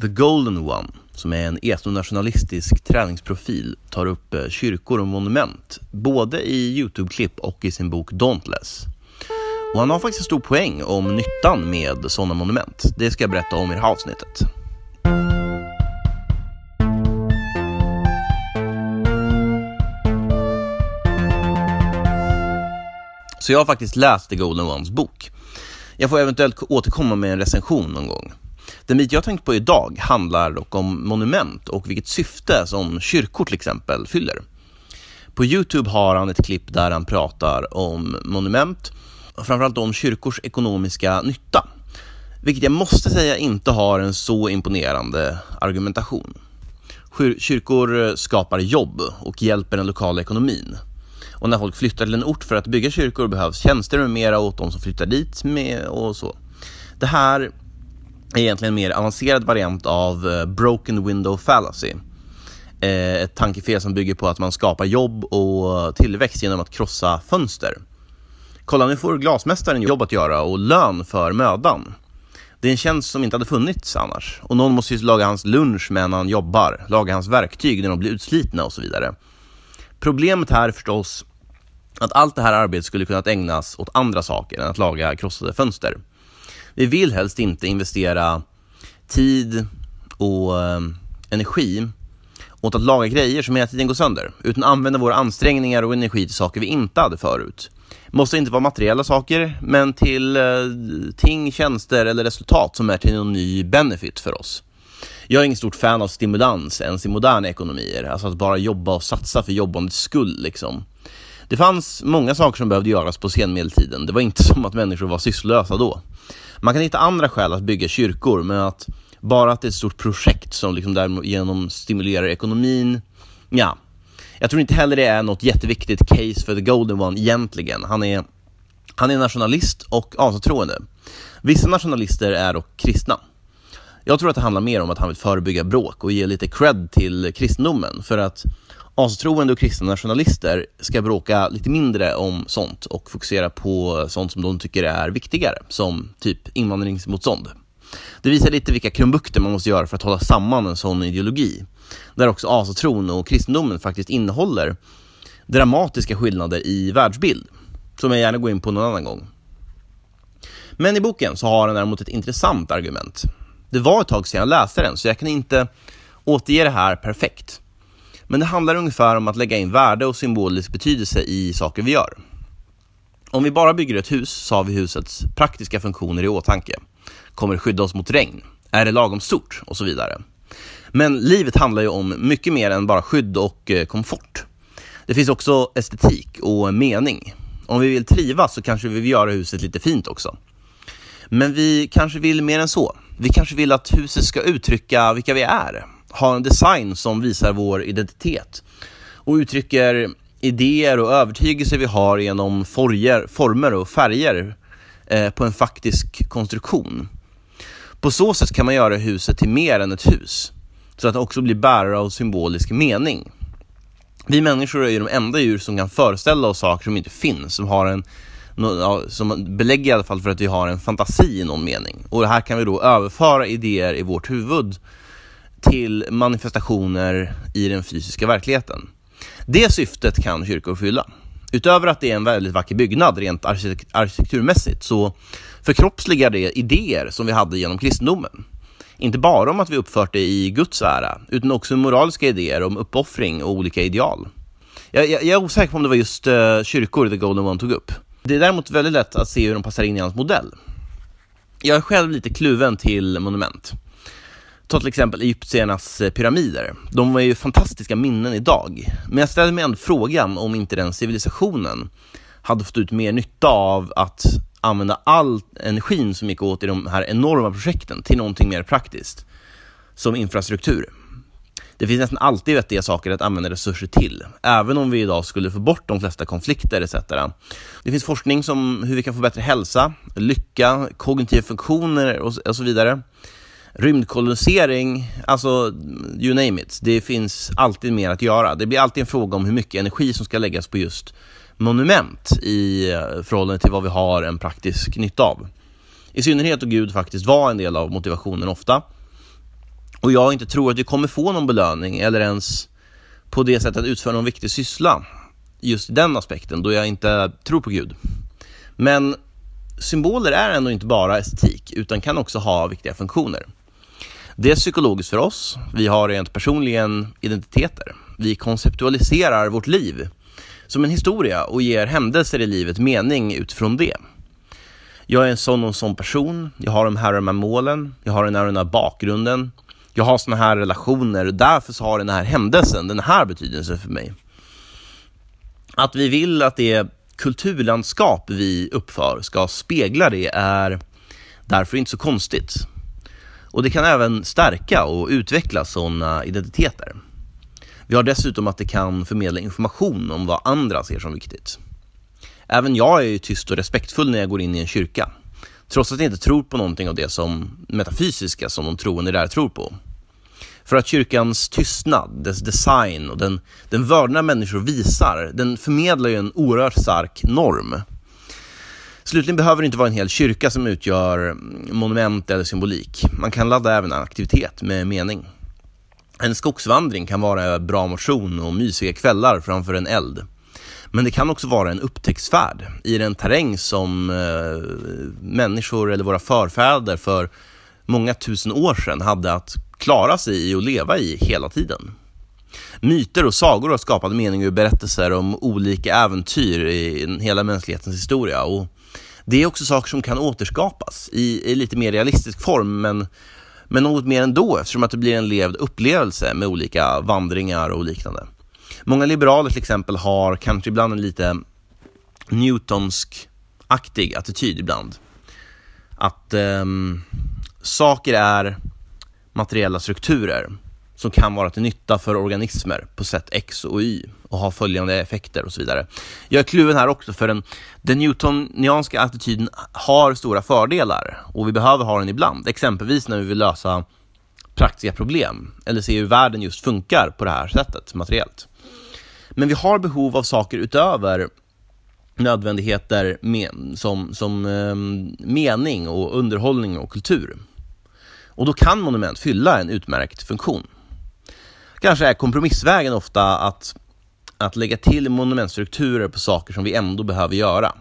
The Golden One, som är en etnonationalistisk träningsprofil, tar upp eh, kyrkor och monument, både i YouTube-klipp och i sin bok Dauntless. Och han har faktiskt en stor poäng om nyttan med sådana monument. Det ska jag berätta om i det här avsnittet. Så jag har faktiskt läst The Golden Ones bok. Jag får eventuellt återkomma med en recension någon gång. Den bit jag tänkt på idag handlar dock om monument och vilket syfte som kyrkor till exempel fyller. På Youtube har han ett klipp där han pratar om monument och framförallt om kyrkors ekonomiska nytta. Vilket jag måste säga inte har en så imponerande argumentation. Kyrkor skapar jobb och hjälper den lokala ekonomin. Och när folk flyttar till en ort för att bygga kyrkor behövs tjänster med mera åt de som flyttar dit med och så. Det här egentligen en mer avancerad variant av eh, broken window fallacy. Eh, ett tankefel som bygger på att man skapar jobb och tillväxt genom att krossa fönster. Kolla, nu får glasmästaren jobb att göra och lön för mödan. Det är en tjänst som inte hade funnits annars. Och någon måste ju laga hans lunch medan han jobbar, laga hans verktyg när de blir utslitna och så vidare. Problemet här är förstås att allt det här arbetet skulle kunnat ägnas åt andra saker än att laga krossade fönster. Vi vill helst inte investera tid och eh, energi åt att laga grejer som hela tiden går sönder, utan använda våra ansträngningar och energi till saker vi inte hade förut. Måste inte vara materiella saker, men till eh, ting, tjänster eller resultat som är till någon ny benefit för oss. Jag är ingen stort fan av stimulans ens i moderna ekonomier, alltså att bara jobba och satsa för jobbandets skull liksom. Det fanns många saker som behövde göras på senmedeltiden. Det var inte som att människor var sysslolösa då. Man kan hitta andra skäl att bygga kyrkor, men att bara att det är ett stort projekt som liksom därigenom stimulerar ekonomin, ja. Jag tror inte heller det är något jätteviktigt case för the golden one egentligen. Han är, han är nationalist och asatroende. Vissa nationalister är dock kristna. Jag tror att det handlar mer om att han vill förebygga bråk och ge lite cred till kristendomen för att astroende och kristna nationalister ska bråka lite mindre om sånt och fokusera på sånt som de tycker är viktigare, som typ invandringsmotstånd. Det visar lite vilka krumbukter man måste göra för att hålla samman en sån ideologi, där också asatron och kristendomen faktiskt innehåller dramatiska skillnader i världsbild, som jag gärna går in på någon annan gång. Men i boken så har han däremot ett intressant argument. Det var ett tag sedan jag läste den, så jag kan inte återge det här perfekt. Men det handlar ungefär om att lägga in värde och symbolisk betydelse i saker vi gör. Om vi bara bygger ett hus så har vi husets praktiska funktioner i åtanke. Kommer det skydda oss mot regn? Är det lagom stort? Och så vidare. Men livet handlar ju om mycket mer än bara skydd och eh, komfort. Det finns också estetik och mening. Om vi vill trivas så kanske vi vill göra huset lite fint också. Men vi kanske vill mer än så. Vi kanske vill att huset ska uttrycka vilka vi är Ha en design som visar vår identitet och uttrycker idéer och övertygelser vi har genom forger, former och färger eh, på en faktisk konstruktion. På så sätt kan man göra huset till mer än ett hus, så att det också blir bärare av symbolisk mening. Vi människor är ju de enda djur som kan föreställa oss saker som inte finns, som har en som belägger i alla fall för att vi har en fantasi i någon mening. Och det här kan vi då överföra idéer i vårt huvud till manifestationer i den fysiska verkligheten. Det syftet kan kyrkor fylla. Utöver att det är en väldigt vacker byggnad rent arkitekturmässigt så förkroppsligar det idéer som vi hade genom kristendomen. Inte bara om att vi uppfört det i Guds ära, utan också moraliska idéer om uppoffring och olika ideal. Jag, jag, jag är osäker på om det var just uh, kyrkor The Golden One tog upp. Det är däremot väldigt lätt att se hur de passar in i hans modell. Jag är själv lite kluven till monument. Ta till exempel egyptiernas pyramider. De var ju fantastiska minnen idag. Men jag ställer mig ändå frågan om inte den civilisationen hade fått ut mer nytta av att använda all energin som gick åt i de här enorma projekten till någonting mer praktiskt, som infrastruktur. Det finns nästan alltid vettiga saker att använda resurser till, även om vi idag skulle få bort de flesta konflikter etc. Det finns forskning om hur vi kan få bättre hälsa, lycka, kognitiva funktioner och så vidare rymdkolonisering, alltså you name it. Det finns alltid mer att göra. Det blir alltid en fråga om hur mycket energi som ska läggas på just monument i eh, förhållande till vad vi har en praktisk nytta av. I synnerhet då Gud faktiskt var en del av motivationen ofta och jag inte tror att vi kommer få någon belöning eller ens på det sättet utföra någon viktig syssla just i den aspekten då jag inte tror på Gud. Men symboler är ändå inte bara estetik utan kan också ha viktiga funktioner. Det är psykologiskt för oss. Vi har rent personligen identiteter. Vi konceptualiserar vårt liv som en historia och ger händelser i livet mening utifrån det. Jag är en sån och en sån person. Jag har de här, och de här målen. Jag har den här, och den här bakgrunden. Jag har såna här relationer. och Därför så har den här händelsen den här betydelsen för mig. Att vi vill att det kulturlandskap vi uppför ska spegla det är därför inte så konstigt. Och det kan även stärka och utveckla sådana identiteter. Vi har dessutom att det kan förmedla information om vad andra ser som viktigt. Även jag är ju tyst och respektfull när jag går in i en kyrka. Trots att jag inte tror på någonting av det som metafysiska som de troende där tror på. För att kyrkans tystnad, dess design och den, den vördnad människor visar, den förmedlar ju en oerhört stark norm. Slutligen behöver det inte vara en hel kyrka som utgör monument eller symbolik. Man kan ladda även en aktivitet med mening. En skogsvandring kan vara bra motion och mysiga kvällar framför en eld. Men det kan också vara en upptäcktsfärd i den terräng som eh, människor eller våra förfäder för många tusen år sedan hade att klara sig i och leva i hela tiden. Myter och sagor har skapat mening och berättelser om olika äventyr i hela mänsklighetens historia. Och det är också saker som kan återskapas i, i lite mer realistisk form, men, men något mer ändå eftersom att det blir en levd upplevelse med olika vandringar och liknande. Många liberaler till exempel har kanske ibland en lite Newtonsk-aktig attityd ibland. Att eh, saker är materiella strukturer som kan vara till nytta för organismer på sätt X och Y och ha följande effekter och så vidare. Jag är kluven här också för den, den newtonianska attityden har stora fördelar och vi behöver ha den ibland. Exempelvis när vi vill lösa praktiska problem eller se hur världen just funkar på det här sättet materiellt. Men vi har behov av saker utöver nödvändigheter med, som, som eh, mening och underhållning och kultur. Och då kan monument fylla en utmärkt funktion. Kanske är kompromissvägen ofta att, att lägga till monumentstrukturer på saker som vi ändå behöver göra.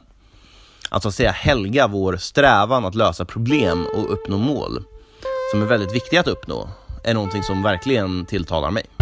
Att så att säga helga vår strävan att lösa problem och uppnå mål som är väldigt viktiga att uppnå är någonting som verkligen tilltalar mig.